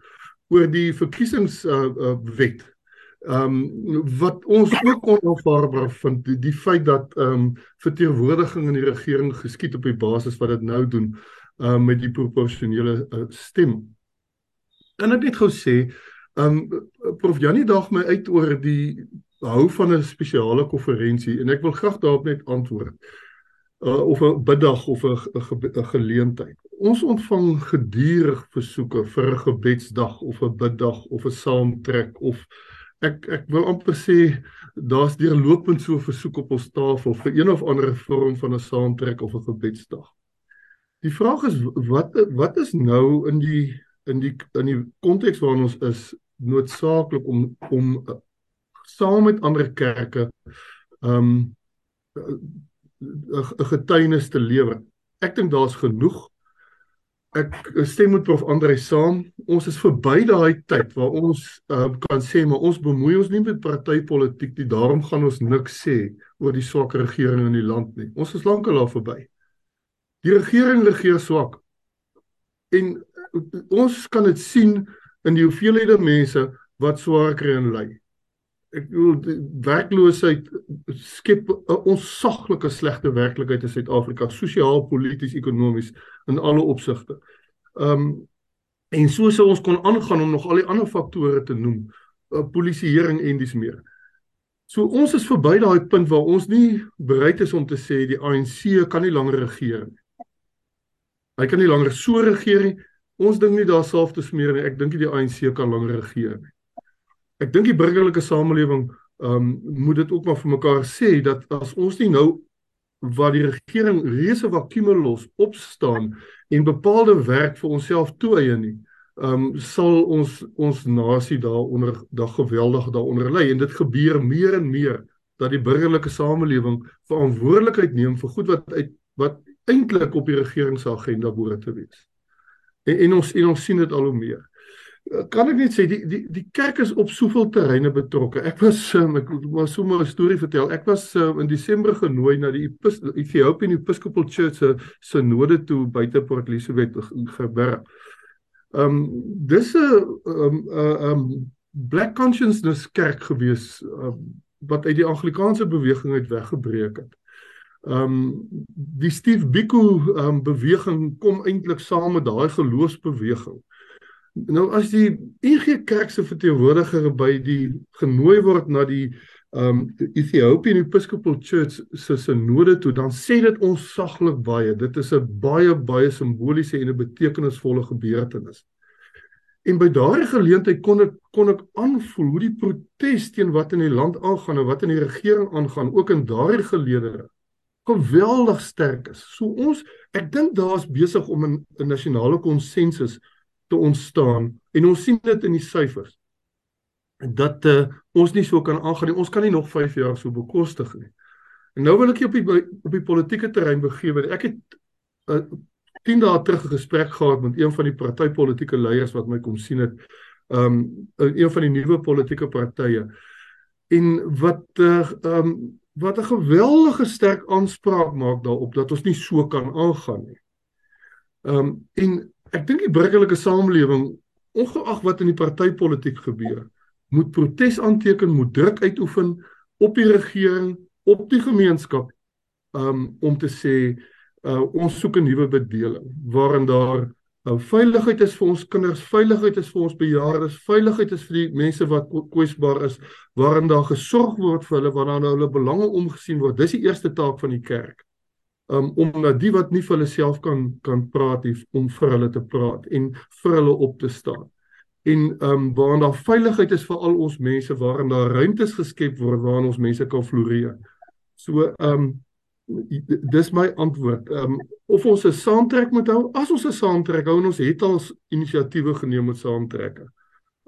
oor die verkiesings uh, uh, wet Ehm um, wat ons ook onaanvaarbaar vind die, die feit dat ehm um, verteenwoordiging in die regering geskied op die basis wat dit nou doen ehm um, met die proporsionele uh, stem. Kan ek net gou sê ehm um, Prof Janie daag my uit oor die hou van 'n spesiale konferensie en ek wil graag daarop net antwoord. Uh, of 'n biddag of 'n geleentheid. Ons ontvang gedurig versoeke vir 'n gebedsdag of 'n biddag of 'n saamtrek of ek ek wil amper sê daar's deurlopend so 'n versoek op ons tafel vir een of ander vorm van 'n saamtrek of 'n gebedsdag. Die vraag is wat wat is nou in die in die in die konteks waarin ons is noodsaaklik om om uh, saam met ander kerke um 'n getuienis te lewer. Ek dink daar's genoeg ek stem met prof Andre saam. Ons is verby daai tyd waar ons uh, kan sê maar ons bemoei ons nie met partytetiek nie. Daarom gaan ons niks sê oor die swak regering in die land nie. Ons is lankal daar verby. Die regering regeer swak. En uh, ons kan dit sien in die hoeveelhede mense wat swaar kry en ly. Ek bedoel werkloosheid skep 'n onsaglike slegte werklikheid in Suid-Afrika, sosiaal, polities, ekonomies in alle opsigte. Ehm um, en so sou ons kon aangaan om nog al die ander faktore te noem, uh, polisieering en dis meer. So ons is verby daai punt waar ons nie bereid is om te sê die ANC kan nie langer regeer nie. Hy kan nie langer so regeer nie. Ons dink nie daar self te smeer nie. Ek dink die ANC kan langer regeer nie. Ek dink die burgerlike samelewing ehm um, moet dit ook maar vir mekaar sê dat as ons nie nou waar die regering reuse vakuume los opstaan en bepaalde werk vir onsself toeëien nie ehm um, sal ons ons nasie daaronder da geweldig daaronder lê en dit gebeur meer en meer dat die burgerlike samelewing verantwoordelikheid neem vir goed wat uit wat eintlik op die regering se agenda behoort te wees. En, en ons en ons sien dit al hoe meer. Kan ek net sê die die die kerk is op soveel terreine betrokke. Ek was um, ek maar sommer 'n storie vertel. Ek was um, in Desember genooi na die Ethiopian Episcopal Church se synode toe buite Port Elizabeth Geberg. Ehm um, dis 'n ehm um, 'n um, Black Consciousness kerk gewees um, wat uit die Anglikaanse beweging uit weggebreek het. Ehm um, die Steve Biko ehm um, beweging kom eintlik saam met daai geloofsbeweging. Nou as die NG Kerk se verteenwoordiger by die genooi word na die ehm um, Ethiopian Episcopal Church se synode toe, dan sê dit ons saglik baie. Dit is 'n baie baie simboliese en 'n betekenisvolle gebeurtenis. En by daardie geleentheid kon ek kon ek aanvoel hoe die protes teen wat in die land aangaan en wat in die regering aangaan ook in daardie geleedere geweldig sterk is. So ons ek dink daar's besig om 'n 'n nasionale konsensus te ontstaan en ons sien dit in die syfers. Dat uh, ons nie so kan aangaan nie. Ons kan nie nog 5 jaar so bekostig nie. En nou wil ek op die op die politieke terrein begewe. Ek het uh, 10 dae terug 'n gesprek gehad met een van die partytetiese leiers wat my kom sien het. Um een van die nuwe politieke partye. En wat uh, um wat 'n geweldige sterk aanspraak maak daarop dat ons nie so kan aangaan nie. Um, en ek dink die burgerlike samelewing ongeag wat in die partytetiek gebeur, moet protes aanteken, moet druk uitoefen op die regering, op die gemeenskap um, om te sê uh, ons soek 'n nuwe bedeling waarin daar Nou veiligheid is vir ons kinders, veiligheid is vir ons bejaardes, veiligheid is vir die mense wat kwesbaar is, waarin daar gesorg word vir hulle nou hulle belange omgesien word. Dis die eerste taak van die kerk. Um om na die wat nie vir hulle self kan kan praat nie, om vir hulle te praat en vir hulle op te staan. En um waarin daar veiligheid is vir al ons mense, waarin daar ruimtes geskep word waarin ons mense kan floreer. So um dis my antwoord. Ehm um, of ons 'n saamtrek moet hou, as ons 'n saamtrek hou en ons het al inisiatiewe geneem met saamtrekke.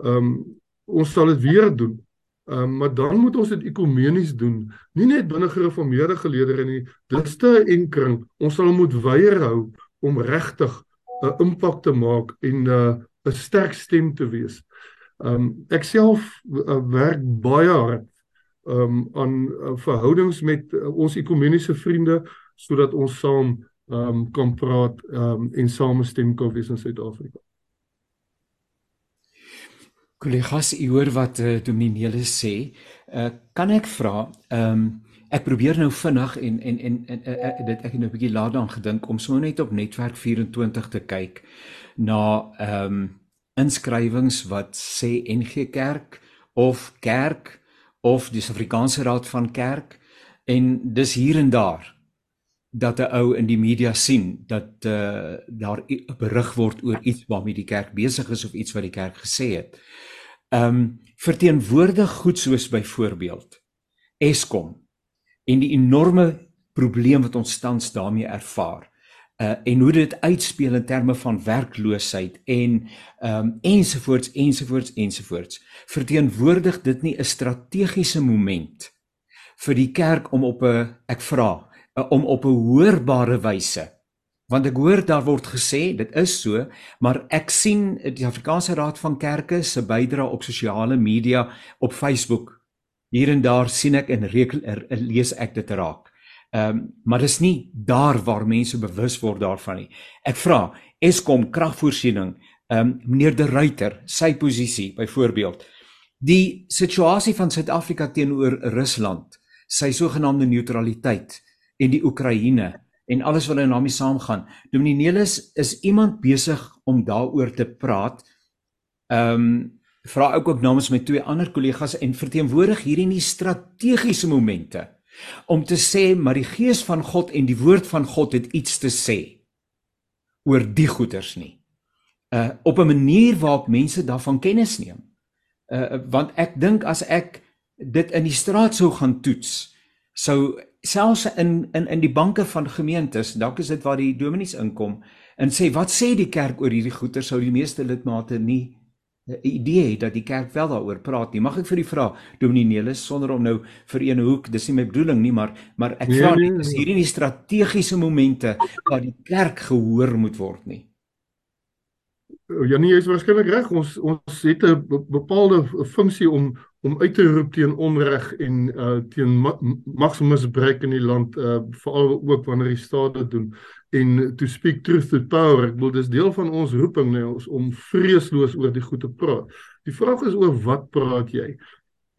Ehm um, ons sal dit weer doen. Ehm um, maar dan moet ons dit ekumenies doen, nie net binne gereformeerde geleedere nie. Dis te enkring. Ons sal moet weier hou om regtig 'n uh, impak te maak en 'n uh, 'n sterk stem te wees. Ehm um, ek self uh, werk baie hard um, aan uh, verhoudings met uh, ons ekumeniese vriende sodat ons saam um, kan praat um, en samestem kan wees in Suid-Afrika. Kollegas, u hoor wat uh, Dominee Nelis sê. Uh, kan ek vra, ehm um, ek probeer nou vinnig en en en, en uh, uh, dit ek het nou 'n bietjie laat daaraan gedink om sommer net op netwerk 24 te kyk na ehm um, inskrywings wat sê NG Kerk of kerk of die Suid-Afrikaanse Raad van Kerk en dis hier en daar dat 'n ou in die media sien dat uh, daar 'n berig word oor iets waarmee die kerk besig is of iets wat die kerk gesê het. Um verteenwoordig goed soos byvoorbeeld Eskom en die enorme probleem wat ons tans daarmee ervaar uh en hoe dit uitspeel in terme van werkloosheid en ehm um, ensovoorts ensovoorts ensovoorts verteenwoordig dit nie 'n strategiese moment vir die kerk om op 'n ek vra om op 'n hoorbare wyse want ek hoor daar word gesê dit is so maar ek sien die Afrikaanse Raad van Kerke se bydrae op sosiale media op Facebook hier en daar sien ek en rekel, er, lees ek dit raak Ehm um, maar dis nie daar waar mense bewus word daarvan nie. Ek vra Eskom kragvoorsiening, ehm um, meneer De Ruyter, sy posisie byvoorbeeld. Die situasie van Suid-Afrika teenoor Rusland, sy sogenaamde neutraliteit en die Oekraïne en alles wat daarmee saamgaan. Dominee Nelis is iemand besig om daaroor te praat. Ehm um, vra ek ook namens my twee ander kollegas en verteenwoordig hierdie nie strategiese momente om te sê maar die gees van God en die woord van God het iets te sê oor die goeters nie. Uh op 'n manier waarop mense daarvan kennis neem. Uh want ek dink as ek dit in die straat sou gaan toets, sou selfs in in in die banke van gemeentes, dalk is dit waar die dominees inkom en sê wat sê die kerk oor hierdie goeie sou die meeste lidmate nie 'n idee het dat die kerk wel daaroor praat nie. Mag ek vir u vra, Dominee Nelis, sonder om nou vir een hoek, dis nie my bedoeling nie, maar maar ek nee, vra nee, is nee. hierdie nie strategiese momente waar die kerk gehoor moet word nie? Ja nee, jy is waarskynlik reg. Ons ons het 'n bepaalde funksie om om uit te roep teen onreg en uh teen magsmisbruik in die land uh veral ook wanneer die staat dit doen. En to speak truth to power ek bedoel dis deel van ons roeping nê ons om vreesloos oor die goed te praat. Die vraag is oor wat praat jy?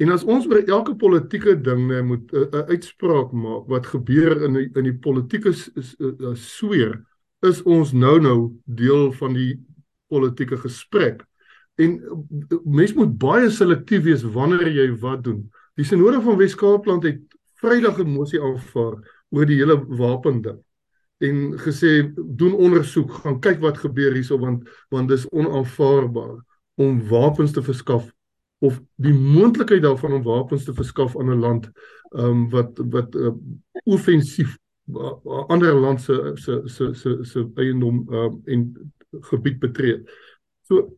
En as ons oor elke politieke ding nê moet 'n uh, uh, uitspraak maak wat gebeur in die, in die politieke uh, sweer is ons nou nou deel van die politieke gesprek En mens moet baie selektief wees wanneer jy wat doen. Die sinode van Wes-Kaapland het Vrydag 'n mosie aanvaar oor die hele wapen ding en gesê doen ondersoek, gaan kyk wat gebeur hierso want want dis onaanvaarbaar om wapens te verskaf of die moontlikheid daarvan om wapens te verskaf aan 'n land ehm um, wat wat uh, offensief uh, ander land se se se se se eiendom uh, en gebied betree. So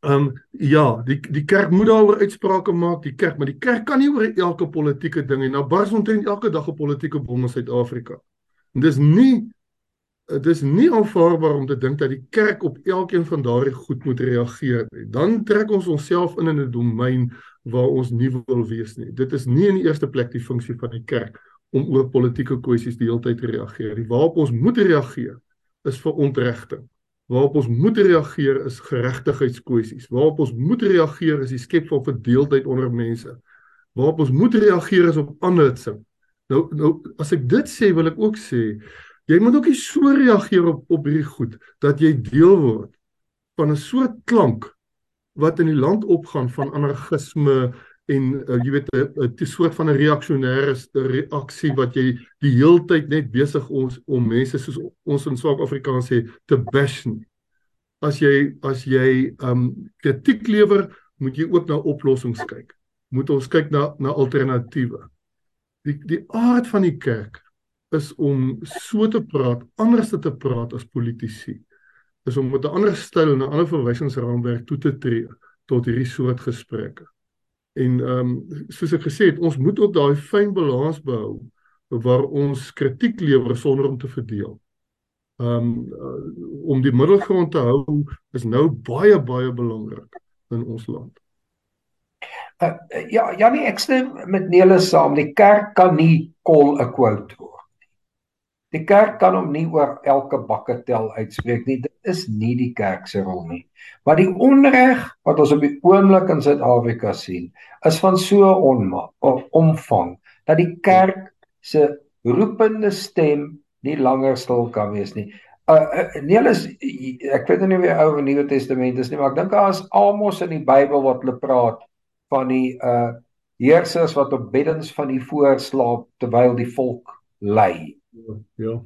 Ehm um, ja, die die kerk moet daaroor uitsprake maak, die kerk, maar die kerk kan nie oor elke politieke ding en nou bars omtrent elke dag 'n politieke bom in Suid-Afrika. En dis nie dis nie aanvaarbaar om te dink dat die kerk op elkeen van daardie goed moet reageer nie. Dan trek ons onsself in in 'n domein waar ons nie wil wees nie. Dit is nie in die eerste plek die funksie van die kerk om oor politieke kwessies die hele tyd te reageer nie. Waarop ons moet reageer is vir ontregting. Waarop ons moet reageer is geregtigheidskwessies. Waarop ons moet reageer is die skep van verdeeldheid onder mense. Waarop ons moet reageer is op aanhitsing. Nou nou as ek dit sê, wil ek ook sê jy moet ook nie so reageer op op hierdie goed dat jy deel word van 'n soort klank wat in die land opgaan van anargisme en uh, jy weet 'n soort van 'n reaksionêre reaksie wat jy die heeltyd net besig ons om mense soos ons in Suid-Afrikaans sê te bash. As jy as jy um kritiek lewer, moet jy ook na oplossings kyk. Moet ons kyk na na alternatiewe. Die die aard van die kerk is om so te praat, anders te praat as politici. Is om met 'n ander styl en 'n ander verwysingsraamwerk toe te tree tot hierdie soort gesprekke. En ehm um, soos ek gesê het, ons moet ook daai fyn balans behou waar ons kritiek lewer sonder om te verdeel. Ehm um, om die middelgrond te hou is nou baie baie belangrik in ons land. Uh, ja, ja nee, ek stem met Nele saam. Die kerk kan nie call a quote word. Die kerk kan hom nie oor elke bakketel uitspreek nie. Dit is nie die kerk se rol nie. Maar die onreg wat ons op die oomblik in Suid-Afrika sien, is van so 'n omvang dat die kerk se roepende stem nie langer stil kan wees nie. Uh, uh nee, is, ek weet nie wie ou van die Nuwe Testament is nie, maar ek dink daar is Amos in die Bybel wat hulle praat van die uh heersers wat op beddens van die voorslaap terwyl die volk ly. Ja.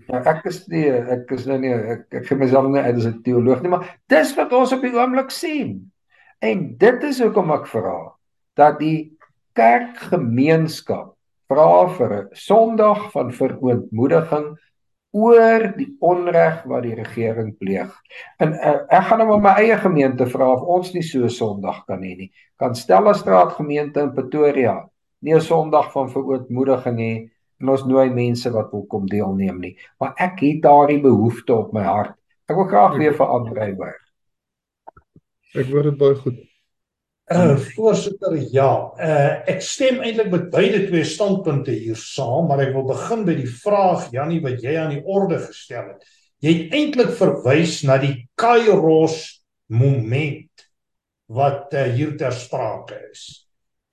ja. Ek is nie ek is nou nie ek ek gee myself nie uit as 'n teoloog nie, maar dis wat ons op die oomblik sien. En dit is hoekom ek vra dat die kerkgemeenskap vra vir 'n Sondag van verootmoediging oor die onreg wat die regering pleeg. En uh, ek gaan nou my eie gemeente vra of ons nie so Sondag kan hê nie. Kan Stella Straat gemeente in Pretoria nie 'n Sondag van verootmoediging hê en ons nooi mense wat wil kom deelneem nie. Maar ek het daardie behoefte op my hart. Ek wil graag weer vir Andrei hoor. Ek hoor dit baie goed. Uh voorsitter, ja. Uh ek stem eintlik met beide twee standpunte hier saam, maar ek wil begin by die vraag Jannie wat jy aan die orde gestel het. Jy het eintlik verwys na die Kairos moment wat uh, hier ter sprake is.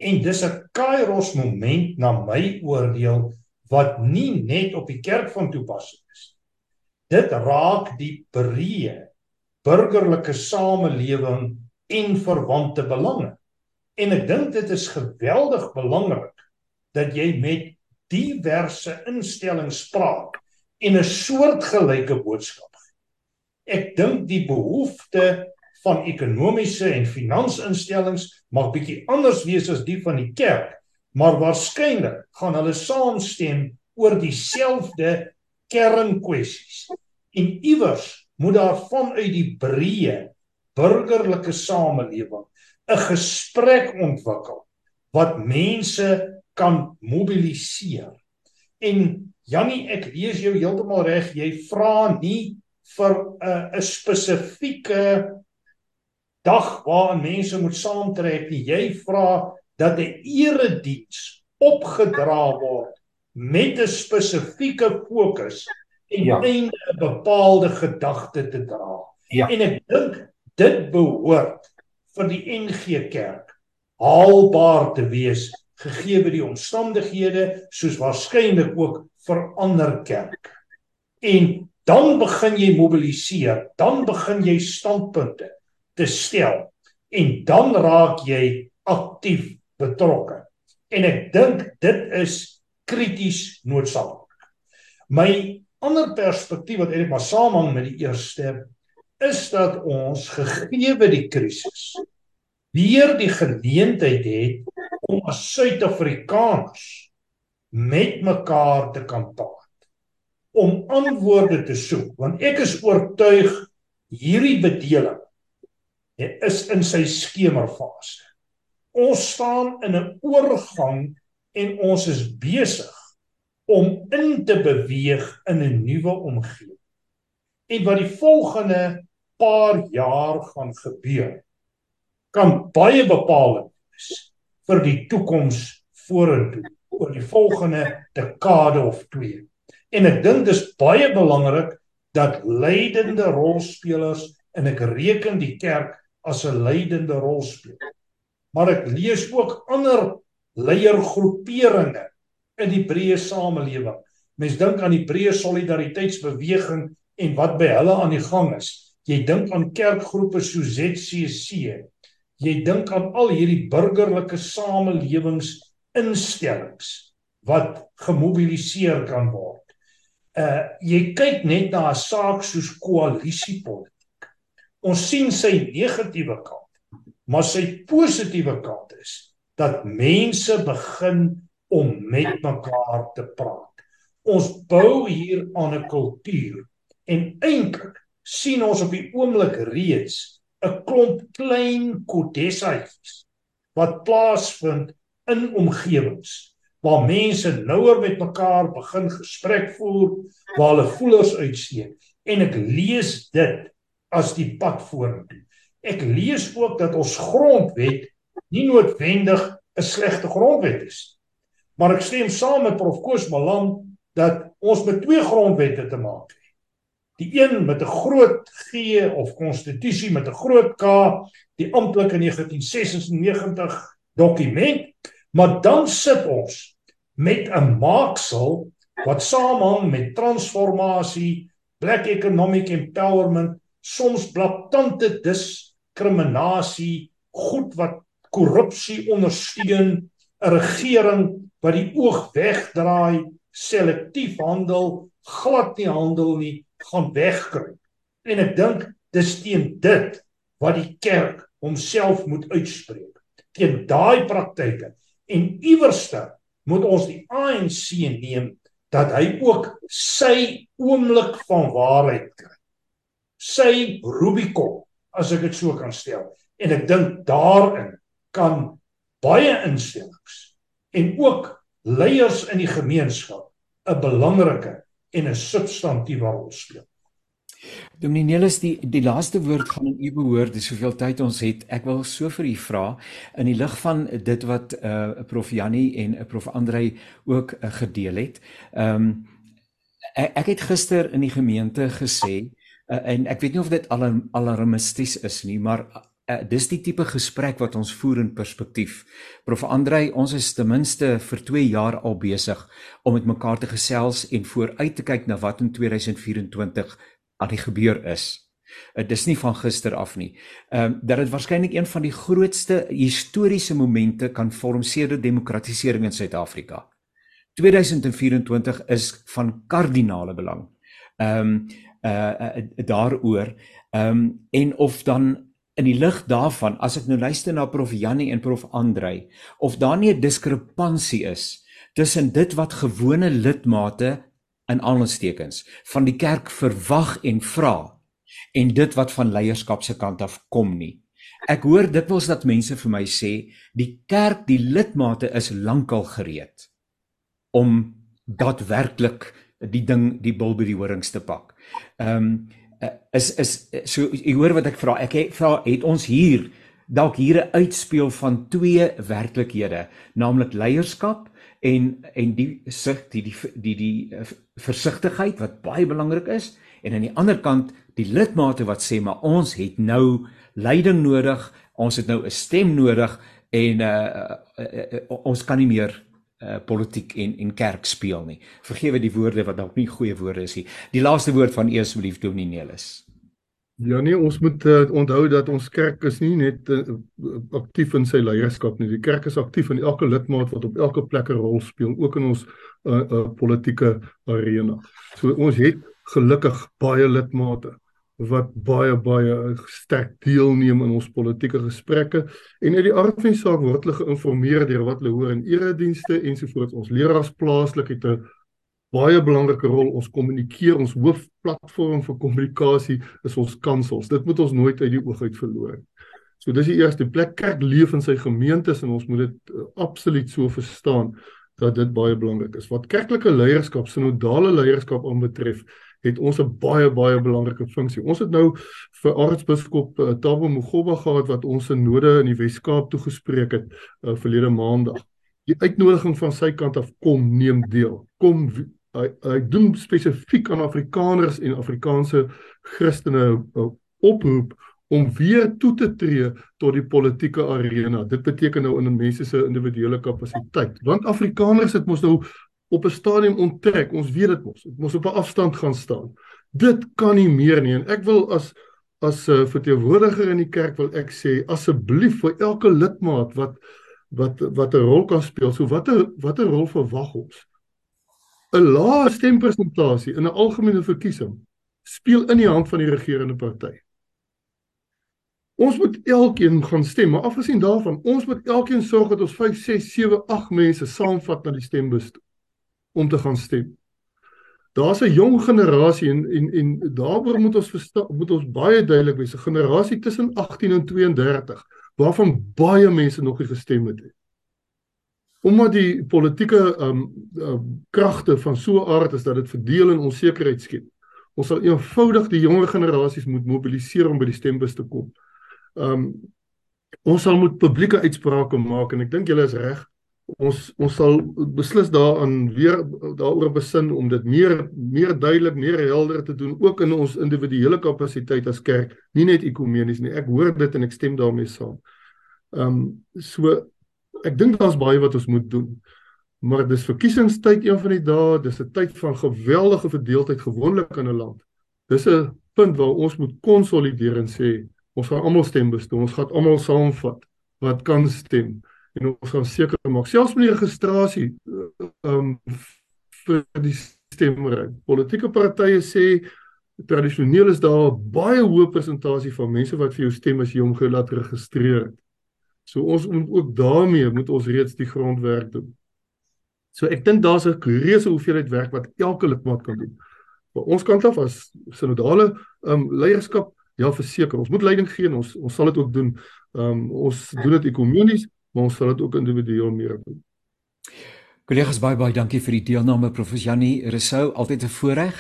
En dis 'n Kairos moment na my oordeel wat nie net op die kerk van toepassing is. Dit raak die breë burgerlike samelewing en verwante belange. En ek dink dit is geweldig belangrik dat jy met diverse instellings praat en 'n soortgelyke boodskap gee. Ek dink die behoefte van ekonomiese en finansinstellings mag bietjie anders wees as die van die kerk maar waarskynlik gaan hulle saamstem oor dieselfde kernkwessies. En iewers moet daar vanuit die breë burgerlike samelewing 'n gesprek ontwikkel wat mense kan mobiliseer. En Jannie, ek lees jou heeltemal reg, jy vra nie vir 'n 'n spesifieke dag waarin mense moet saamtrek nie. Jy vra dat 'n erediens opgedra word met 'n spesifieke fokus en ja. 'n bepaalde gedagte te dra. Ja. En ek dink dit behoort vir die NG Kerk haalbaar te wees gegee die omstandighede soos waarskynlik ook vir ander kerk. En dan begin jy mobiliseer, dan begin jy standpunte te stel en dan raak jy aktief betrokke. En ek dink dit is krities noodsaaklik. My ander perspektief wat eintlik maar saamhang met die eerste is dat ons gegee die krisis weer die geleentheid het om as Suid-Afrikaners met mekaar te kan praat om antwoorde te soek want ek is oortuig hierdie bedeling is in sy skemerfase ons staan in 'n oorgang en ons is besig om in te beweeg in 'n nuwe omgewing. En wat die volgende paar jaar gaan gebeur kan baie bepalend wees vir die toekoms vorentoe oor die volgende dekade of 2. En ek dink dis baie belangrik dat leidende rolspelers en ek reken die kerk as 'n leidende rolspeler maar ek lees ook ander leiergroeperinge in die breë samelewing. Mens dink aan die breë solidariteitsbeweging en wat by hulle aan die gang is. Jy dink aan kerkgroepe so ZCC. Jy dink aan al hierdie burgerlike samelewingsinstellings wat gemobiliseer kan word. Uh jy kyk net na 'n saak soos koalisiepolitiek. Ons sien sy negatiewe kant maar sy positiewe kant is dat mense begin om met mekaar te praat. Ons bou hier aan 'n kultuur en eintlik sien ons op die oomblik reeds 'n klomp klein kodessaatjies wat plaasvind in omgewings waar mense nouer met mekaar begin gesprek voer, waar hulle voelers uitsteek en ek lees dit as die pad vorentoe ek lees ook dat ons grondwet nie noodwendig 'n slegte grondwet is. Maar ek stem saam met Prof Koos Malan dat ons met twee grondwette te maak het. Die een met 'n groot G of konstitusie met 'n groot K, die amptelike 1996 dokument, maar dan sit ons met 'n maaksel wat saamhang met transformasie, black economic empowerment, soms blaatante dis diskriminasie, goed wat korrupsie ondersteun, 'n regering wat die oog wegdraai, selektief handel, glad nie handel nie, gaan wegkruip. En ek dink dis teen dit wat die kerk homself moet uitspreek. Teen daai praktyke en iewerste moet ons die ANC neem dat hy ook sy oomblik van waarheid kry. Sy Rubicon as ek dit so kan stel. En ek dink daarin kan baie instellings en ook leiers in die gemeenskap 'n belangrike en 'n substantiëre rol speel. Dominee Nelis die die laaste woord gaan aan u behoort. Dis soveel tyd ons het. Ek wil so vir u vra in die lig van dit wat uh Prof Jannie en uh, Prof Andrei ook uh, gedeel het. Ehm um, ek, ek het gister in die gemeente gesê uh, en ek weet nie of dit alarm, alarmisties is nie, maar uh, dis die tipe gesprek wat ons voer in perspektief. Prof Andrei, ons is ten minste vir 2 jaar al besig om met mekaar te gesels en vooruit te kyk na wat in 2024 aan die gebeur is. Uh, dis nie van gister af nie. Ehm uh, dat dit waarskynlik een van die grootste historiese momente kan vorm sedert demokratisering in Suid-Afrika. 2024 is van kardinale belang. Ehm um, uh, uh daaroor ehm um, en of dan in die lig daarvan as ek nou luister na prof Jannie en prof Andrei of daar nie 'n diskrepansie is tussen dit wat gewone lidmate in aanstekens van die kerk verwag en vra en dit wat van leierskap se kant af kom nie. Ek hoor dikwels dat mense vir my sê die kerk, die lidmate is lankal gereed om daadwerklik die ding die bil by die horings te pak. Ehm um, is is so jy hoor wat ek vra. Ek vra het ons hier dalk hier 'n uitspeel van twee werklikhede, naamlik leierskap en en die sig die die die die uh, versigtigheid wat baie belangrik is en aan die ander kant die lidmate wat sê maar ons het nou leiding nodig, ons het nou 'n stem nodig en uh, uh, uh, ons kan nie meer uh, politiek en en kerk speel nie. Vergewe die woorde wat dalk nie goeie woorde is nie. Die laaste woord van eers asseblief Dominee Nelis. Ja nee, ons moet uh, onthou dat ons kerk is nie net uh, aktief in sy leierskap nie. Die kerk is aktief in elke lidmaat wat op elke plek 'n rol speel, ook in ons uh, uh, politieke arena. So ons het gelukkig baie lidmate wat baie baie sterk deelneem in ons politieke gesprekke en uit die aard van die saak word hulle geïnformeer deur wat hulle hoor in eredienste ensovoorts. Ons leraars plaaslik het 'n baie belangrike rol. Ons kommunikeer, ons hoofplatform vir kommunikasie is ons kansels. Dit moet ons nooit uit die oog uit verloor. So dis die eerste plek kerk leef in sy gemeentes en ons moet dit uh, absoluut so verstaan dat dit baie belangrik is. Wat kerklike leierskap, sinodale leierskap aanbetref, het ons 'n baie baie belangrike funksie. Ons het nou vir aartsbiskop uh, Tabo Mogoba gehad wat ons synode in die Wes-Kaap toegespreek het uh, verlede maandag. Die uitnodiging van sy kant af kom neem deel. Kom hy hy doen spesifiek aan Afrikaners en Afrikaanse Christene uh, oproep om weer toe te tree tot die politieke arena. Dit beteken nou in mense se individuele kapasiteit. Want Afrikaners het mos nou op 'n stadium onttrek. Ons weet dit mos. Dit mos op 'n afstand gaan staan. Dit kan nie meer nie en ek wil as as 'n uh, verteenwoordiger in die kerk wil ek sê asseblief vir elke lidmaat wat wat wat 'n rol kan speel. So watter watter rol verwag ons? 'n Lae stempersentasie in 'n algemene verkiesing speel in die hand van die regerende party. Ons moet elkeen gaan stem, maar afgesien daarvan, ons moet elkeen sorg dat ons 5, 6, 7, 8 mense saamvat na die stembus toe om te gaan stem. Daar's 'n jong generasie en en en daaroor moet ons verstaan, moet ons baie duidelik wees, 'n generasie tussen 18 en 32 waarvan baie mense nog nie gestem het nie. Omdat die politieke um, um kragte van so 'n aard is dat dit verdeel en onsekerheid skep. Ons sal eenvoudig die jonger generasies moet mobiliseer om by die stembus te kom. Um ons sal moet publieke uitsprake maak en ek dink julle is reg ons ons sal beslis daaraan weer daaroor besin om dit meer meer duidelik, meer helder te doen ook in ons individuele kapasiteit as kerk, nie net ekumenies nie. Ek hoor dit en ek stem daarmee saam. Ehm um, so ek dink daar's baie wat ons moet doen. Maar dis verkiesingstyd een van die dae, dis 'n tyd van geweldige verdeeldheid gewoonlik in 'n land. Dis 'n punt waar ons moet konsolideer en sê ons gaan almal stem bestoon, ons gaan almal saamvat wat kan stem en ons gaan seker maak selfs met die registrasie um vir die stemry. Politieke partye sê tradisioneel is daar baie hoë persentasie van mense wat vir jou stem as jy hom gelaat registreer het. So ons moet ook daarmee moet ons reeds die grondwerk doen. So ek dink daar's 'n reuse hoeveelheid werk wat elke lidmaat kan doen. Vir ons kant af as sinodale um leierskap ja verseker ons moet leiding gee en ons ons sal dit ook doen. Um ons doen dit ekonomies maar ons sal dit ook individueel meer doen. Kollegas baie baie dankie vir die deelname professor Janie Resou, altyd 'n voorreg.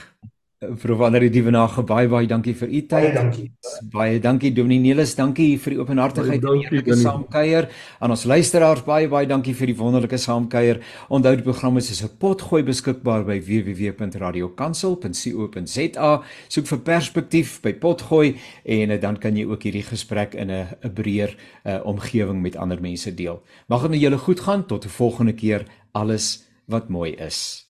Prof Valerie Dievenage baie baie dankie vir u tyd. Baie dankie. Baie dankie Dominee Nelis, dankie vir die openhartigheid en eerlike saamkuier. Aan ons luisteraars baie baie dankie vir die wonderlike saamkuier. Onthou die program is op potgooi beskikbaar by www.radiokansel.co.za. Soek vir perspektief by potgooi en eh, dan kan jy ook hierdie gesprek in 'n 'n breër uh, omgewing met ander mense deel. Mag dit met julle goed gaan tot 'n volgende keer. Alles wat mooi is.